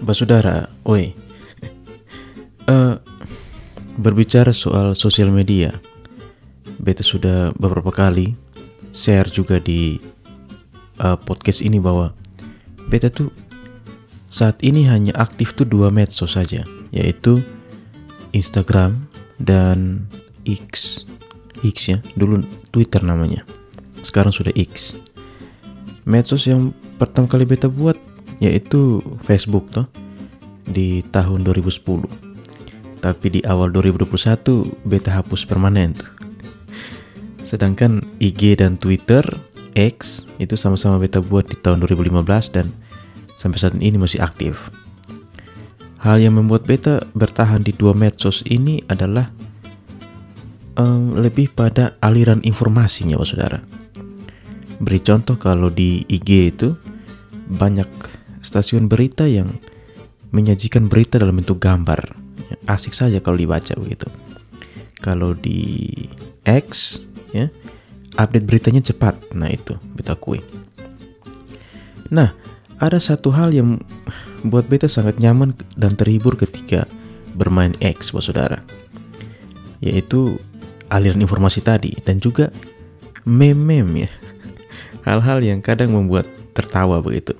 Basudara, oi. Eh, berbicara soal sosial media, beta sudah beberapa kali share juga di eh, podcast ini bahwa beta tuh saat ini hanya aktif tuh dua medsos saja, yaitu Instagram dan X. X ya, dulu Twitter namanya. Sekarang sudah X. Medsos yang pertama kali beta buat yaitu Facebook toh di tahun 2010. Tapi di awal 2021 beta hapus permanen tuh. Sedangkan IG dan Twitter X itu sama-sama beta buat di tahun 2015 dan sampai saat ini masih aktif. Hal yang membuat beta bertahan di dua medsos ini adalah um, lebih pada aliran informasinya, saudara. Beri contoh kalau di IG itu banyak stasiun berita yang menyajikan berita dalam bentuk gambar. Asik saja kalau dibaca begitu. Kalau di X, ya, update beritanya cepat. Nah itu, beta kui. Nah, ada satu hal yang buat beta sangat nyaman dan terhibur ketika bermain X, bos saudara. Yaitu aliran informasi tadi dan juga meme-meme ya hal-hal yang kadang membuat tertawa begitu.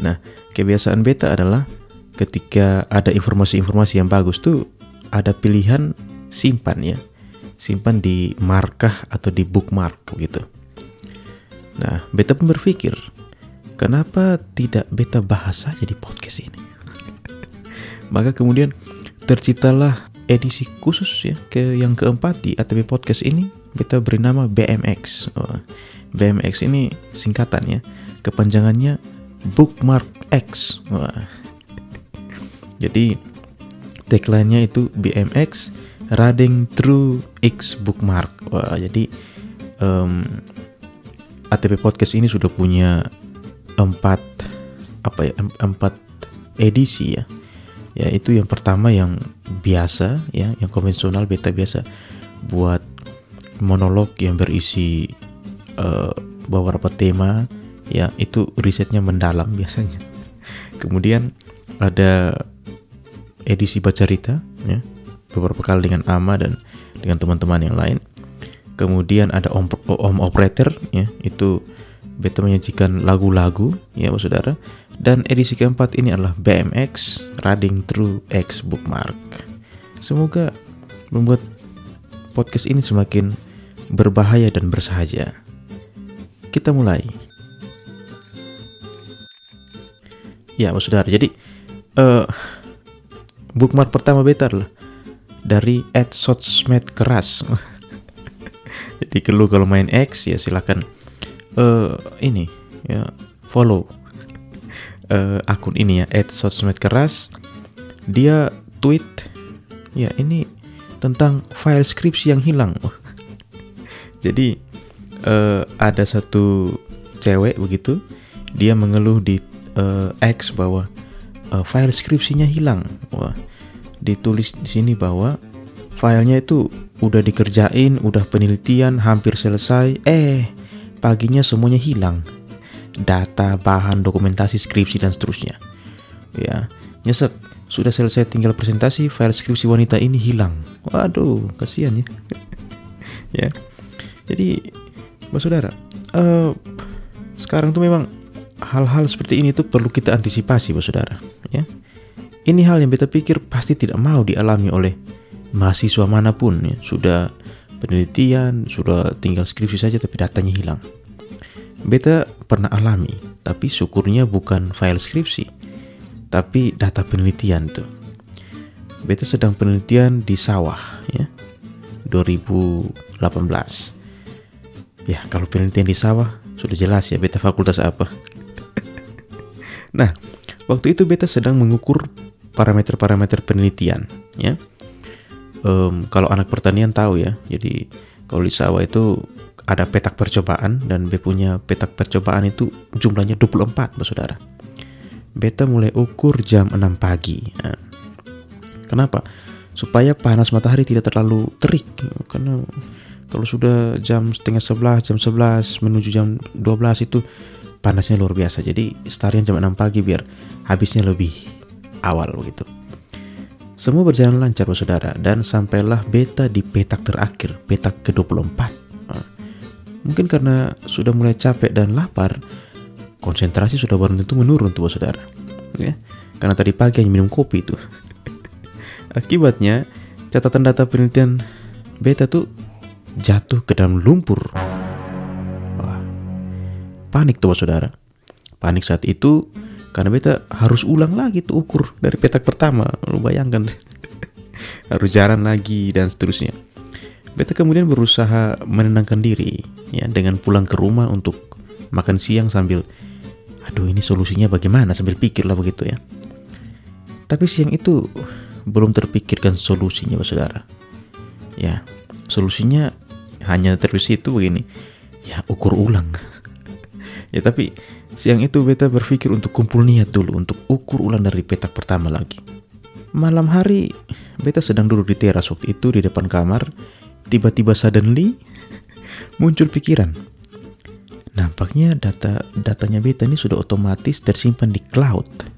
Nah, kebiasaan beta adalah ketika ada informasi-informasi yang bagus tuh ada pilihan simpan ya. Simpan di markah atau di bookmark begitu. Nah, beta pun berpikir, kenapa tidak beta bahas saja di podcast ini? Maka kemudian terciptalah edisi khusus ya ke yang keempat di ATB Podcast ini beta beri nama BMX. Oh, BMX ini singkatan ya. Kepanjangannya Bookmark X. Wah. Jadi tagline-nya itu BMX Riding Through X Bookmark. Wah, jadi um, ATP Podcast ini sudah punya empat apa ya empat edisi ya. Ya itu yang pertama yang biasa ya, yang konvensional beta biasa buat monolog yang berisi uh, beberapa tema ya itu risetnya mendalam biasanya. Kemudian ada edisi baca cerita ya. Beberapa kali dengan Ama dan dengan teman-teman yang lain. Kemudian ada om, om operator ya. Itu beta menyajikan lagu-lagu ya saudara. Dan edisi keempat ini adalah BMX Riding Through X Bookmark. Semoga membuat podcast ini semakin berbahaya dan bersahaja. Kita mulai. Ya, saudara. Jadi uh, bookmark pertama beta adalah dari Ed Sosmed keras. Jadi kalau kalau main X ya silakan uh, ini ya follow uh, akun ini ya Ed Sosmed keras. Dia tweet ya ini tentang file skripsi yang hilang. Jadi uh, ada satu cewek begitu dia mengeluh di uh, X bahwa uh, file skripsinya hilang. Wah ditulis di sini bahwa filenya itu udah dikerjain udah penelitian hampir selesai. Eh paginya semuanya hilang. Data bahan dokumentasi skripsi dan seterusnya. Ya nyesek. Sudah selesai tinggal presentasi file skripsi wanita ini hilang. Waduh kasihan ya. Ya. Jadi Mas Saudara, uh, sekarang tuh memang hal-hal seperti ini tuh perlu kita antisipasi, Mas Saudara. Ya, ini hal yang beta pikir pasti tidak mau dialami oleh mahasiswa mana pun. Ya. Sudah penelitian, sudah tinggal skripsi saja tapi datanya hilang. Beta pernah alami, tapi syukurnya bukan file skripsi, tapi data penelitian tuh. Beta sedang penelitian di sawah, ya, 2018 Ya, kalau penelitian di sawah sudah jelas ya beta fakultas apa. Nah, waktu itu beta sedang mengukur parameter-parameter penelitian, ya. Um, kalau anak pertanian tahu ya, jadi kalau di sawah itu ada petak percobaan dan B punya petak percobaan itu jumlahnya 24, Saudara. Beta mulai ukur jam 6 pagi. Nah, kenapa? Supaya panas matahari tidak terlalu terik karena kalau sudah jam setengah sebelas, jam sebelas menuju jam dua belas itu panasnya luar biasa. Jadi startnya jam enam pagi biar habisnya lebih awal begitu. Semua berjalan lancar saudara dan sampailah beta di petak terakhir, petak ke-24. Nah, mungkin karena sudah mulai capek dan lapar, konsentrasi sudah baru tentu menurun tuh saudara. Ya, karena tadi pagi hanya minum kopi itu. Akibatnya, catatan data penelitian beta tuh jatuh ke dalam lumpur. Panik tuh saudara. Panik saat itu karena beta harus ulang lagi tuh ukur dari petak pertama. Lu bayangkan. harus jalan lagi dan seterusnya. Beta kemudian berusaha menenangkan diri ya dengan pulang ke rumah untuk makan siang sambil aduh ini solusinya bagaimana sambil pikir lah begitu ya. Tapi siang itu belum terpikirkan solusinya saudara. Ya, solusinya hanya terbesit itu begini. Ya, ukur ulang. Ya tapi Siang itu beta berpikir untuk kumpul niat dulu untuk ukur ulang dari petak pertama lagi. Malam hari, beta sedang duduk di teras waktu itu di depan kamar. Tiba-tiba suddenly muncul pikiran. Nampaknya data datanya beta ini sudah otomatis tersimpan di cloud.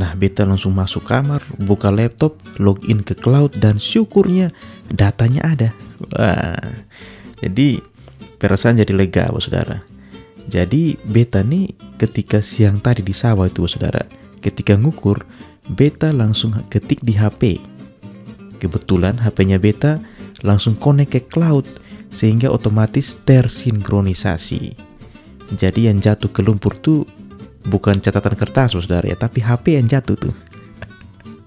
Nah, beta langsung masuk kamar, buka laptop, login ke cloud dan syukurnya datanya ada. Wah. Jadi perasaan jadi lega, Saudara. Jadi beta nih ketika siang tadi di sawah itu saudara, ketika ngukur, beta langsung ketik di HP. Kebetulan HP-nya beta langsung connect ke cloud sehingga otomatis tersinkronisasi. Jadi yang jatuh ke lumpur tuh bukan catatan kertas saudara ya, tapi HP yang jatuh tuh.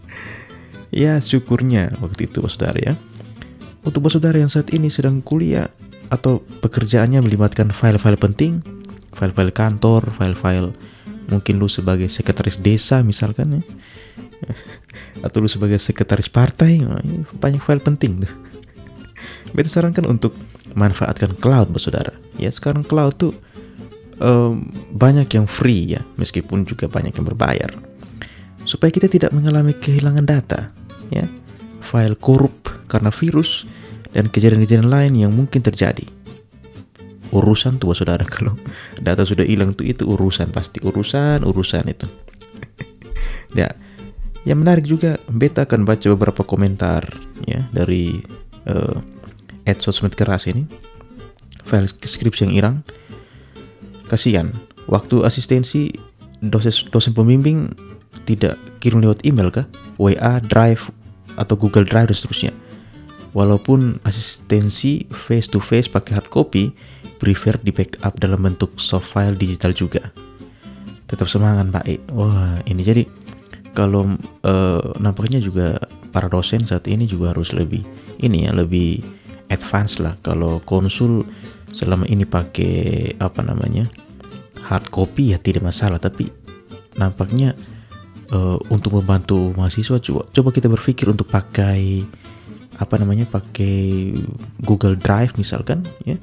ya syukurnya waktu itu saudara ya. Untuk saudara yang saat ini sedang kuliah atau pekerjaannya melibatkan file-file penting, file-file kantor, file-file mungkin lu sebagai sekretaris desa misalkan ya. Atau lu sebagai sekretaris partai banyak file penting tuh. Beta sarankan untuk manfaatkan cloud saudara. Ya sekarang cloud tuh um, banyak yang free ya meskipun juga banyak yang berbayar. Supaya kita tidak mengalami kehilangan data ya. File korup karena virus dan kejadian-kejadian lain yang mungkin terjadi urusan tuh saudara. Kalau data sudah hilang tuh itu urusan pasti urusan urusan itu. Ya yang menarik juga beta akan baca beberapa komentar ya dari uh, Ed sosmed keras ini. File skripsi yang irang kasihan waktu asistensi dosen dosen pembimbing tidak kirim lewat email kah? WA Drive atau Google Drive dan seterusnya. Walaupun asistensi face to face pakai hard copy prefer di backup dalam bentuk soft file digital juga. Tetap semangat Pak E. Wah ini jadi kalau uh, nampaknya juga para dosen saat ini juga harus lebih ini ya lebih advance lah kalau konsul selama ini pakai apa namanya hard copy ya tidak masalah tapi nampaknya uh, untuk membantu mahasiswa coba coba kita berpikir untuk pakai apa namanya pakai Google Drive misalkan ya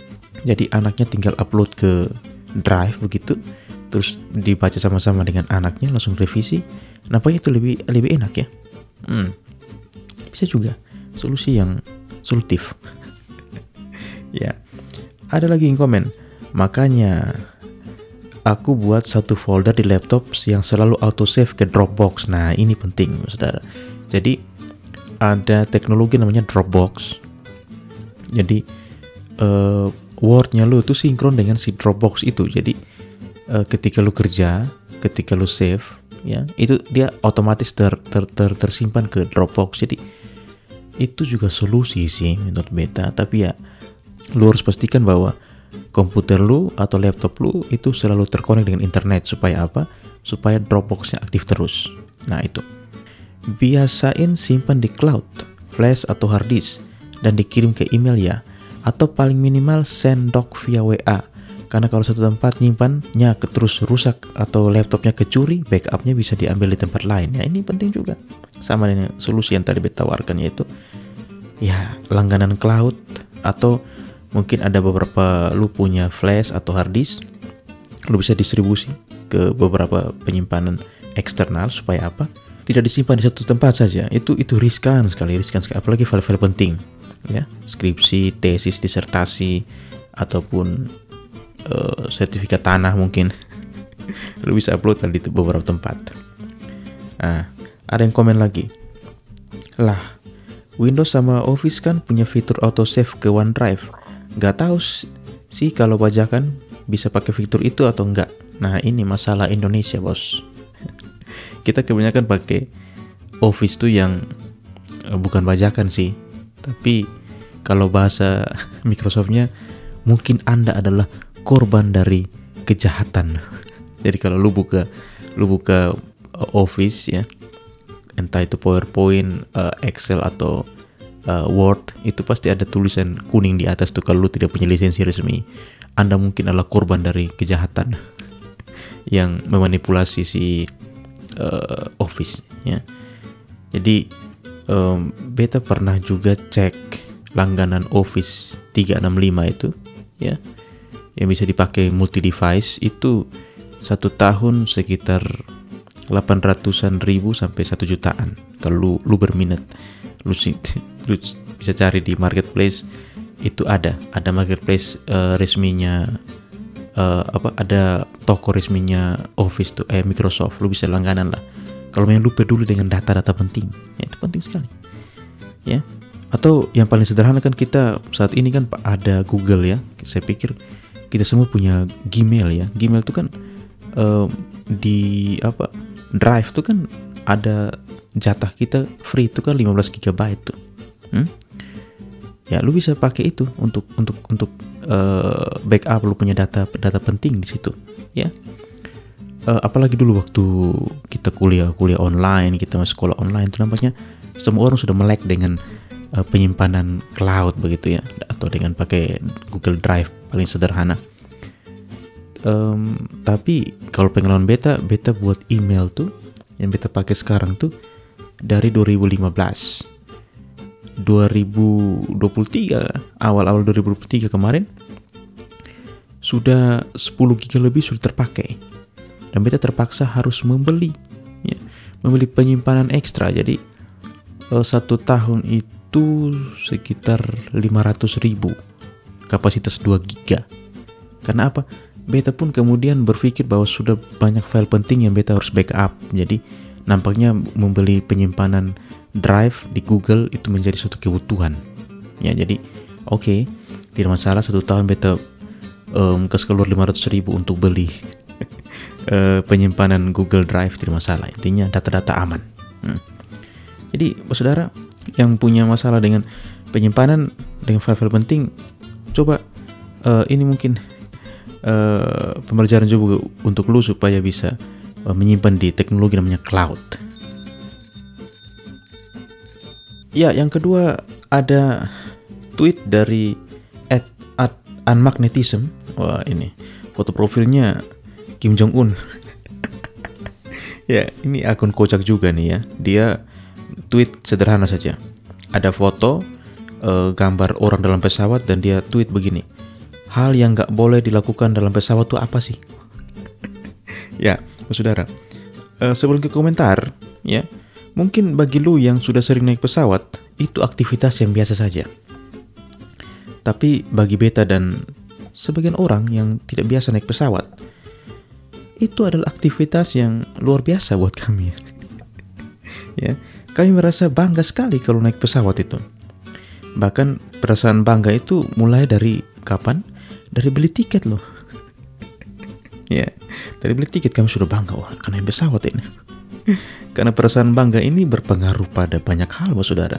jadi anaknya tinggal upload ke drive begitu, terus dibaca sama-sama dengan anaknya langsung revisi. Nampaknya itu lebih lebih enak ya. Hmm. Bisa juga solusi yang solutif. ya. Ada lagi yang komen. Makanya aku buat satu folder di laptop yang selalu autosave ke Dropbox. Nah, ini penting, Saudara. Jadi ada teknologi namanya Dropbox. Jadi uh, Wordnya lu tuh sinkron dengan si Dropbox itu. Jadi uh, ketika lu kerja, ketika lu save, ya itu dia otomatis ter, ter, ter, tersimpan ke Dropbox. Jadi itu juga solusi sih menurut beta. Tapi ya lu harus pastikan bahwa komputer lu atau laptop lu itu selalu terkonek dengan internet supaya apa? Supaya Dropboxnya aktif terus. Nah itu. Biasain simpan di cloud, flash atau hard disk dan dikirim ke email ya atau paling minimal send doc via WA. Karena kalau satu tempat nyimpannya terus rusak atau laptopnya kecuri, backupnya bisa diambil di tempat lain. Ya ini penting juga. Sama dengan solusi yang tadi beta yaitu ya langganan cloud atau mungkin ada beberapa lu punya flash atau hard disk, lu bisa distribusi ke beberapa penyimpanan eksternal supaya apa? Tidak disimpan di satu tempat saja. Itu itu riskan sekali, riskan sekali apalagi file-file penting ya skripsi tesis disertasi ataupun uh, sertifikat tanah mungkin lu bisa upload di beberapa tempat Nah, ada yang komen lagi. Lah, Windows sama Office kan punya fitur autosave ke OneDrive. Gak tahu sih kalau bajakan bisa pakai fitur itu atau enggak. Nah, ini masalah Indonesia, Bos. Kita kebanyakan pakai Office tuh yang uh, bukan bajakan sih. Tapi kalau bahasa Microsoftnya mungkin Anda adalah korban dari kejahatan. Jadi kalau lu buka lu buka uh, Office ya, entah itu PowerPoint, uh, Excel atau uh, Word, itu pasti ada tulisan kuning di atas tuh kalau lu tidak punya lisensi resmi. Anda mungkin adalah korban dari kejahatan yang memanipulasi si uh, Office ya. Jadi um, beta pernah juga cek langganan Office 365 itu ya. Yang bisa dipakai multi device itu satu tahun sekitar 800-an ribu sampai satu jutaan. Kalau lu, lu berminat lu, lu bisa cari di marketplace itu ada. Ada marketplace uh, resminya uh, apa ada toko resminya Office tuh eh Microsoft. Lu bisa langganan lah kalau memang lu peduli dengan data-data penting ya itu penting sekali ya atau yang paling sederhana kan kita saat ini kan ada Google ya saya pikir kita semua punya Gmail ya Gmail itu kan uh, di apa Drive tuh kan ada jatah kita free itu kan 15 GB tuh. Hmm? Ya lu bisa pakai itu untuk untuk untuk uh, backup lu punya data data penting di situ, ya. Uh, apalagi dulu waktu kita kuliah kuliah online, kita masuk sekolah online, itu nampaknya semua orang sudah melek dengan uh, penyimpanan cloud begitu ya, atau dengan pakai Google Drive paling sederhana. Um, tapi kalau pengalaman beta beta buat email tuh yang beta pakai sekarang tuh dari 2015 2023 awal-awal 2023 kemarin sudah 10 giga lebih sudah terpakai dan beta terpaksa harus membeli ya, membeli penyimpanan ekstra jadi uh, satu tahun itu sekitar 500 ribu kapasitas 2 giga karena apa beta pun kemudian berpikir bahwa sudah banyak file penting yang beta harus backup. Jadi nampaknya membeli penyimpanan drive di Google itu menjadi suatu kebutuhan. Ya, jadi oke, okay, tidak masalah satu tahun beta um, ke keluar 500 ribu untuk beli uh, penyimpanan Google Drive tidak masalah. Intinya data-data aman. Hmm. Jadi, saudara yang punya masalah dengan penyimpanan dengan file-file penting, coba uh, ini mungkin uh, pembelajaran juga untuk lu supaya bisa uh, menyimpan di teknologi namanya cloud. Ya, yang kedua ada tweet dari at, at unmagnetism. Wah, ini foto profilnya Kim Jong Un. ya, ini akun kocak juga nih ya. Dia tweet sederhana saja. Ada foto uh, gambar orang dalam pesawat dan dia tweet begini hal yang nggak boleh dilakukan dalam pesawat itu apa sih? ya, saudara. Uh, sebelum ke komentar, ya, mungkin bagi lu yang sudah sering naik pesawat, itu aktivitas yang biasa saja. Tapi bagi beta dan sebagian orang yang tidak biasa naik pesawat, itu adalah aktivitas yang luar biasa buat kami. ya, kami merasa bangga sekali kalau naik pesawat itu. Bahkan perasaan bangga itu mulai dari kapan? dari beli tiket loh ya dari beli tiket kami sudah bangga wah karena pesawat ini karena perasaan bangga ini berpengaruh pada banyak hal wah saudara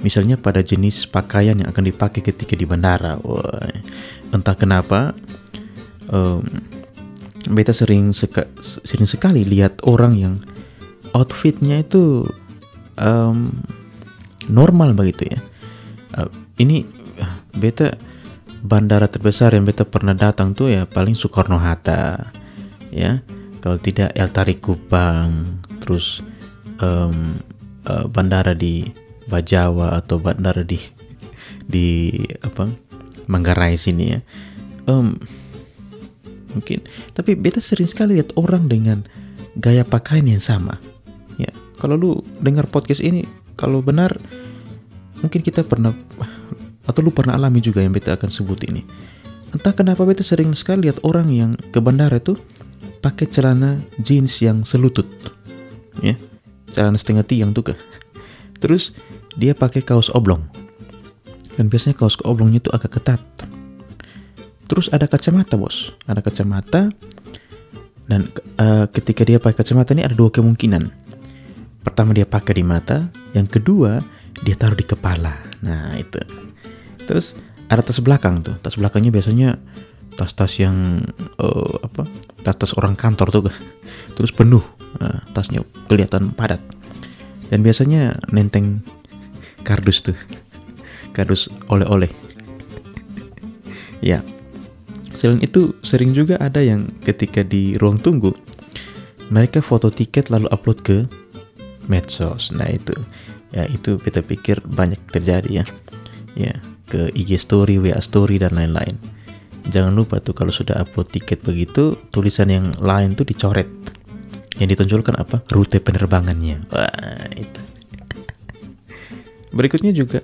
misalnya pada jenis pakaian yang akan dipakai ketika di bandara wah entah kenapa um, beta sering seka, sering sekali lihat orang yang outfitnya itu um, normal begitu ya. Uh, ini beta bandara terbesar yang beta pernah datang tuh ya paling Soekarno Hatta ya. Kalau tidak El Tarik Kupang terus um, uh, bandara di Bajawa atau bandara di di apa Manggarai sini ya. Um, mungkin tapi beta sering sekali lihat orang dengan gaya pakaian yang sama ya kalau lu dengar podcast ini kalau benar mungkin kita pernah atau lu pernah alami juga yang beta akan sebut ini. Entah kenapa beta sering sekali lihat orang yang ke bandara itu pakai celana jeans yang selutut. Ya. celana setengah tiang tuh kah terus dia pakai kaos oblong dan biasanya kaos oblongnya itu agak ketat terus ada kacamata bos. Ada kacamata dan uh, ketika dia pakai kacamata ini ada dua kemungkinan. Pertama dia pakai di mata. Yang kedua dia taruh di kepala. Nah itu. Terus ada tas belakang tuh. Tas belakangnya biasanya tas-tas yang uh, apa tas-tas orang kantor tuh. Terus penuh. Uh, tasnya kelihatan padat. Dan biasanya nenteng kardus tuh. Kardus oleh-oleh. Ya selain itu sering juga ada yang ketika di ruang tunggu mereka foto tiket lalu upload ke medsos. Nah itu. Ya itu kita pikir banyak terjadi ya. Ya ke IG story, WA story dan lain-lain. Jangan lupa tuh kalau sudah upload tiket begitu tulisan yang lain tuh dicoret. Yang ditonjolkan apa? Rute penerbangannya. Wah itu. Berikutnya juga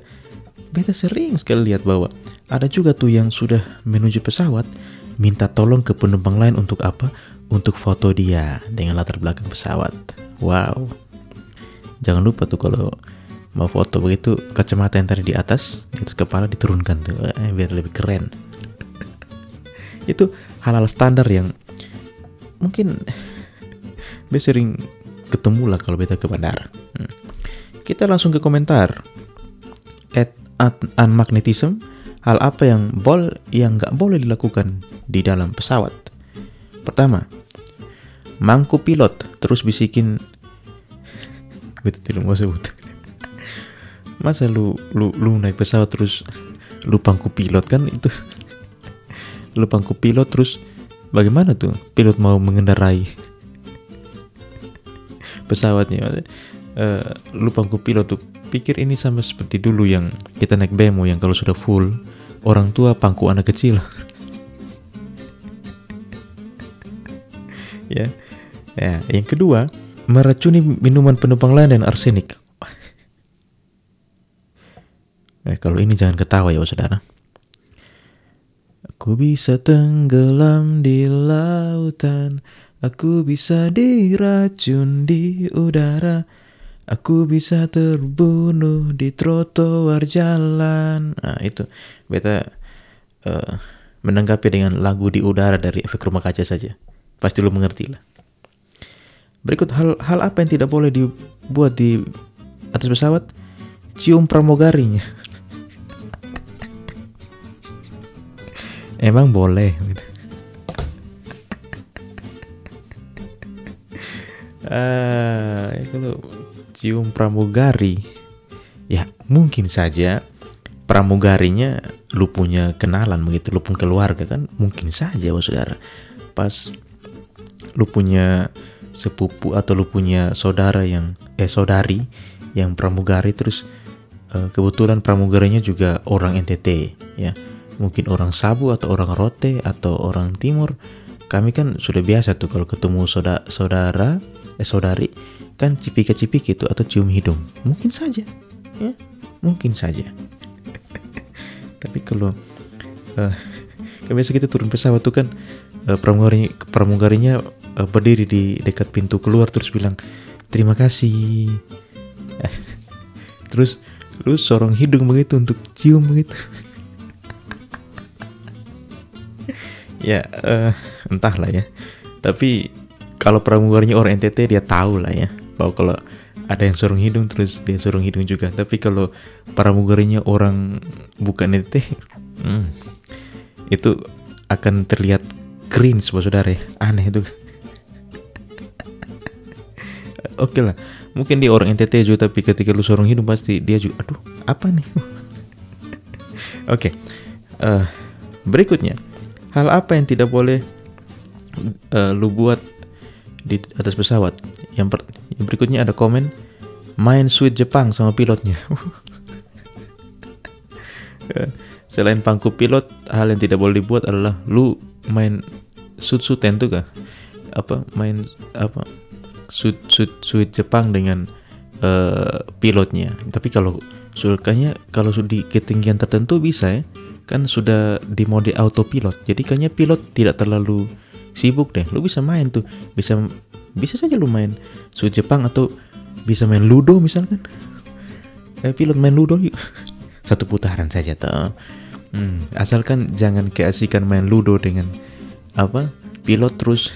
beta sering sekali lihat bahwa ada juga tuh yang sudah menuju pesawat minta tolong ke penumpang lain untuk apa? Untuk foto dia dengan latar belakang pesawat. Wow. Jangan lupa tuh kalau mau foto begitu kacamata yang tadi di atas atas kepala diturunkan tuh eh, biar lebih keren. Itu hal-hal standar yang mungkin beta sering ketemu lah kalau beta ke bandara hmm. kita langsung ke komentar. At, at unmagnetism hal apa yang bol yang nggak boleh dilakukan di dalam pesawat? Pertama mangku pilot terus bisikin. Beta tidak mau masa lu lu lu naik pesawat terus lu pangku pilot kan itu? Lu pangku pilot terus bagaimana tuh? Pilot mau mengendarai pesawatnya. Uh, lu pangku pilot tuh pikir ini sama seperti dulu yang kita naik bemo yang kalau sudah full orang tua pangku anak kecil. Ya. Ya yang kedua meracuni minuman penumpang lain dan arsenik. Eh kalau ini jangan ketawa ya saudara. Aku bisa tenggelam di lautan, aku bisa diracun di udara, aku bisa terbunuh di trotoar jalan. Nah itu beta uh, menanggapi dengan lagu di udara dari efek rumah kaca saja. Pasti lu mengerti lah. Berikut hal hal apa yang tidak boleh dibuat di atas pesawat? Cium pramugarinya. emang boleh gitu. uh, kalau cium pramugari. Ya mungkin saja pramugarinya lu punya kenalan begitu lu punya keluarga kan? Mungkin saja wah saudara pas lu punya sepupu atau lu punya saudara yang eh saudari yang pramugari terus uh, kebetulan pramugarinya juga orang NTT ya. Mungkin orang Sabu atau orang Rote atau orang Timur. Kami kan sudah biasa tuh kalau ketemu saudara, saudara eh saudari kan cipika-cipiki itu atau cium hidung. Mungkin saja. Ya mungkin saja. Tapi kalau uh, biasa kita turun pesawat tuh kan uh, pramugari pramugarinya uh, berdiri di dekat pintu keluar terus bilang terima kasih. Terus lu sorong hidung begitu untuk cium begitu. Ya uh, entahlah ya. Tapi kalau pramugarinya orang NTT dia tahu lah ya bahwa kalau ada yang sorong hidung terus dia sorong hidung juga tapi kalau pramugarinya orang bukan NTT hmm, itu akan terlihat cringe saudara ya aneh itu oke lah mungkin dia orang NTT juga tapi ketika lu sorong hidung pasti dia juga aduh apa nih oke okay. uh, eh, berikutnya Hal apa yang tidak boleh uh, lu buat di atas pesawat? Yang, per, berikutnya ada komen main sweet Jepang sama pilotnya. Selain pangku pilot, hal yang tidak boleh dibuat adalah lu main sut-suten tuh kah? Apa main apa? Sut sut sweet Jepang dengan uh, pilotnya. Tapi kalau sulkanya kalau di ketinggian tertentu bisa ya kan sudah di mode autopilot jadi kayaknya pilot tidak terlalu sibuk deh lu bisa main tuh bisa bisa saja lu main su Jepang atau bisa main ludo misalkan. Eh, pilot main ludo yuk. Satu putaran saja toh. Hmm, asalkan jangan keasikan main ludo dengan apa pilot terus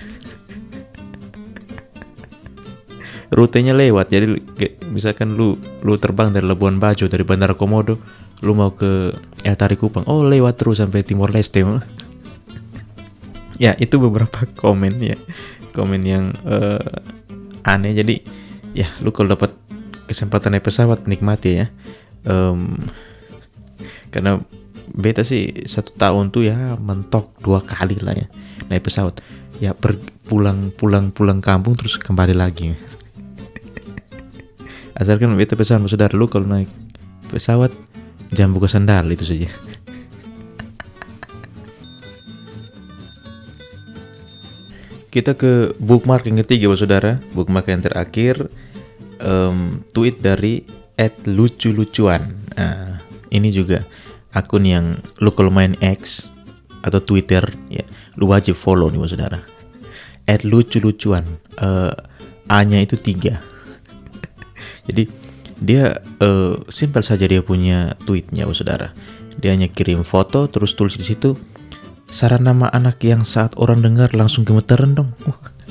rutenya lewat. Jadi misalkan lu lu terbang dari Labuan Bajo dari Bandara Komodo lu mau ke ya Tari Kupang oh lewat terus sampai Timor Leste ya itu beberapa komen ya komen yang uh, aneh. Jadi ya lu kalau dapat kesempatan naik pesawat nikmati ya. Um, karena beta sih satu tahun tuh ya mentok dua kali lah ya naik pesawat. Ya per, pulang pulang pulang kampung terus kembali lagi. Asalkan beta pesan saudara lu kalau naik pesawat jangan buka sandal itu saja kita ke bookmark yang ketiga saudara. Bookmark yang terakhir um, tweet dari lucu-lucuan. Nah, ini juga akun yang kalau main X atau Twitter ya lu wajib follow nih saudara. At lucu-lucuan. Uh, A nya itu tiga. Jadi dia uh, simpel saja dia punya tweetnya, saudara. Dia hanya kirim foto terus tulis di situ saran nama anak yang saat orang dengar langsung gemetaran dong.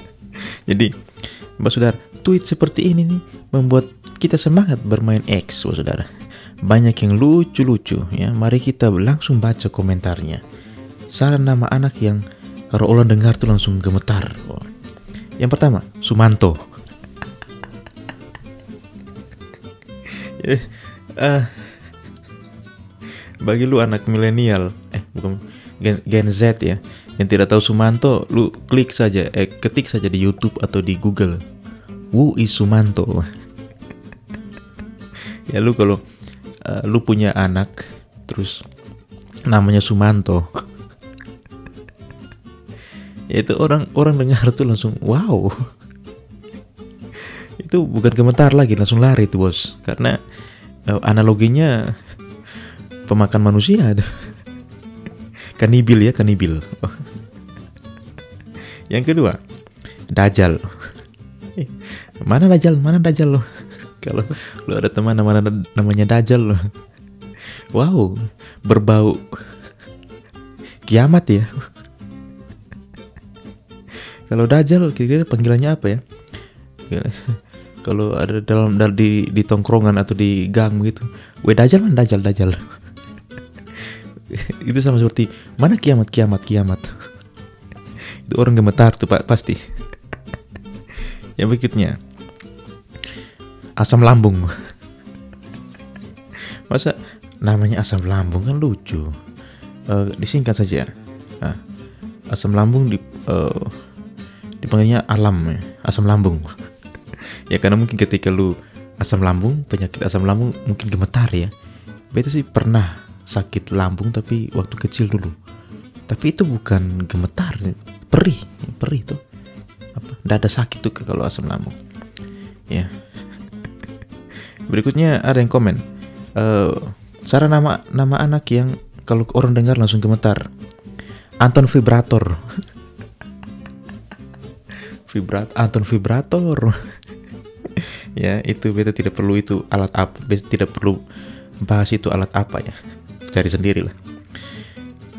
Jadi, Mbak Saudara, tweet seperti ini nih membuat kita semangat bermain X, Mbak Saudara. Banyak yang lucu-lucu ya. Mari kita langsung baca komentarnya. Saran nama anak yang kalau orang dengar tuh langsung gemetar. Yang pertama, Sumanto. uh, bagi lu anak milenial eh bukan gen, gen Z ya. Yang tidak tahu Sumanto lu klik saja eh ketik saja di YouTube atau di Google. Wu is Sumanto. Ya lu kalau uh, lu punya anak terus namanya Sumanto. Ya itu orang orang dengar tuh langsung wow. Itu bukan gemetar lagi langsung lari tuh bos. Karena uh, analoginya pemakan manusia kanibil ya kanibil oh. yang kedua dajal mana dajal mana dajal lo? Kalau lo ada teman namanya namanya dajal lo. Wow berbau kiamat ya. Kalau dajal kira-kira panggilannya apa ya? Kalau ada dalam di di tongkrongan atau di gang gitu we dajal mana? Dajal dajal itu sama seperti mana kiamat kiamat kiamat? Itu orang gemetar tuh pak pasti. Yang berikutnya asam lambung. Masa namanya asam lambung kan lucu. Uh, disingkat saja. Nah, asam lambung di uh, dipanggilnya alam ya asam lambung. Ya karena mungkin ketika lu asam lambung penyakit asam lambung mungkin gemetar ya. Beta sih pernah sakit lambung tapi waktu kecil dulu. Tapi itu bukan gemetar perih perih tuh. Apa? Ada sakit tuh kalau asam lambung. Ya. Berikutnya ada yang komen. Uh, cara nama nama anak yang kalau orang dengar langsung gemetar. Anton vibrator. Vibrat Anton vibrator. Ya itu beta tidak perlu itu alat apa beta tidak perlu bahas itu alat apa ya cari sendiri lah.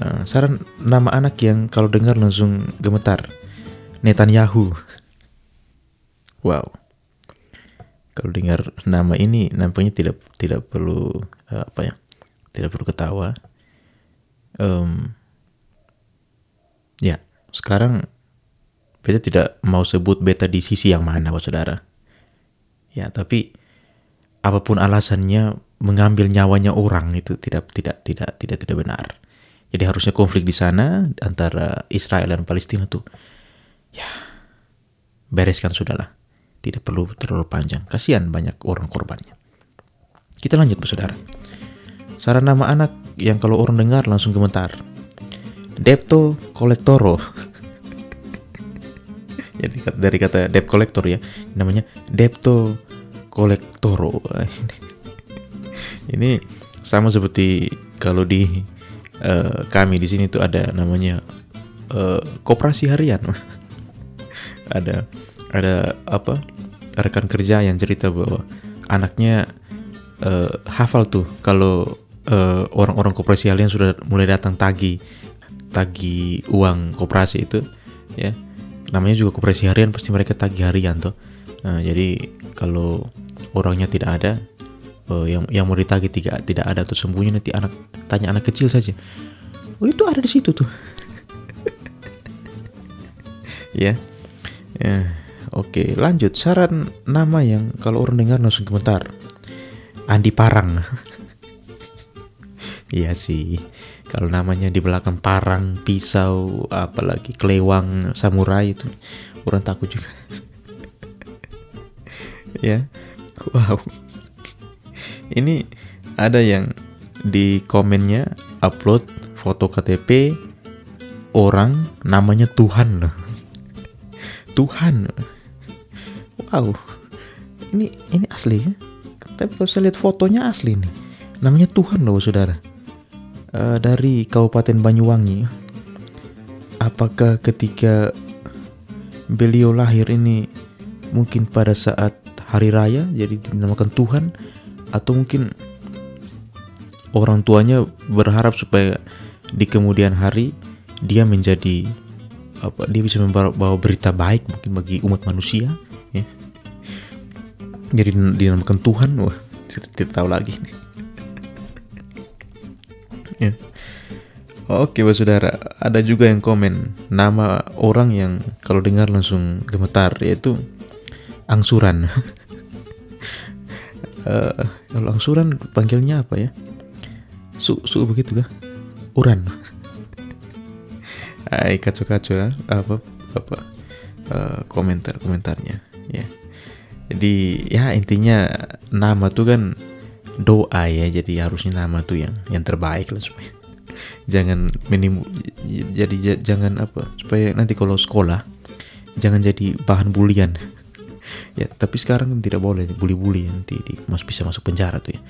Uh, saran nama anak yang kalau dengar langsung gemetar. Netanyahu. Wow. Kalau dengar nama ini nampaknya tidak tidak perlu uh, apa ya tidak perlu ketawa. Um, ya sekarang beta tidak mau sebut beta di sisi yang mana saudara. Ya tapi apa pun alasannya mengambil nyawanya orang itu tidak tidak tidak tidak tidak benar. Jadi harusnya konflik di sana antara Israel dan Palestina tuh ya bereskan sudahlah. Tidak perlu terlalu panjang. Kasihan banyak orang korbannya. Kita lanjut saudara saran nama anak yang kalau orang dengar langsung gemetar. Depto Kolektoro jadi dari kata debt collector ya namanya depto kolektoro ini sama seperti kalau di uh, kami di sini tuh ada namanya uh, koperasi harian. Ada ada apa rekan kerja yang cerita bahwa anaknya uh, hafal tuh kalau uh, orang-orang koperasi harian sudah mulai datang tagi tagi uang koperasi itu ya. Namanya juga koperasi harian pasti mereka tagi harian tuh uh, jadi kalau orangnya tidak ada uh, yang yang mau ditagi tidak tidak ada tuh sembunyi nanti anak tanya anak kecil saja. Oh itu ada di situ tuh. Ya. Ya oke lanjut. Saran nama yang kalau orang dengar langsung komentar Andi Parang. Iya sih. Kalau namanya di belakang parang pisau apalagi kelewang samurai itu orang takut juga. Ya. Wow ini ada yang di komennya upload foto KTP orang namanya Tuhan loh. Tuhan. Wow. Ini ini asli ya. Tapi kalau saya lihat fotonya asli nih. Namanya Tuhan loh saudara. Uh, dari Kabupaten Banyuwangi. Apakah ketika beliau lahir ini mungkin pada saat hari raya jadi dinamakan Tuhan atau mungkin orang tuanya berharap supaya di kemudian hari dia menjadi apa dia bisa membawa bawa berita baik mungkin bagi umat manusia ya. Jadi dinamakan Tuhan. Wah tidak, tidak tahu lagi. Ya. Oke bapak saudara ada juga yang komen nama orang yang kalau dengar langsung gemetar yaitu angsuran uh, kalau angsuran panggilnya apa ya? Su su begitu kah? Uran. Hai kacau-kacau ya. Apa apa uh, komentar komentarnya ya. Jadi ya intinya nama tuh kan doa ya. Jadi harusnya nama tuh yang yang terbaik lah supaya jangan minimu jadi jangan apa supaya nanti kalau sekolah jangan jadi bahan bulian ya tapi sekarang tidak boleh bully-bully nanti di, mas bisa masuk penjara tuh ya.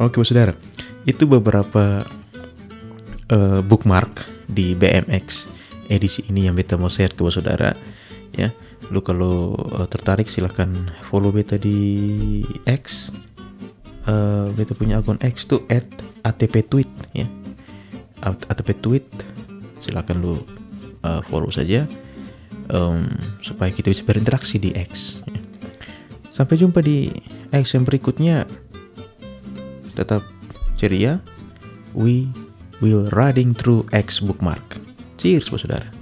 Oke saudara. Itu beberapa uh, bookmark di BMX edisi ini yang beta mau share ke saudara ya. Lu kalau uh, tertarik silahkan follow beta di X. Uh, beta punya akun X tuh at atp tweet ya. Atp tweet silahkan lu uh, follow saja um, supaya kita bisa berinteraksi di X sampai jumpa di X yang berikutnya tetap ceria we will riding through X bookmark. Cheers, saudara.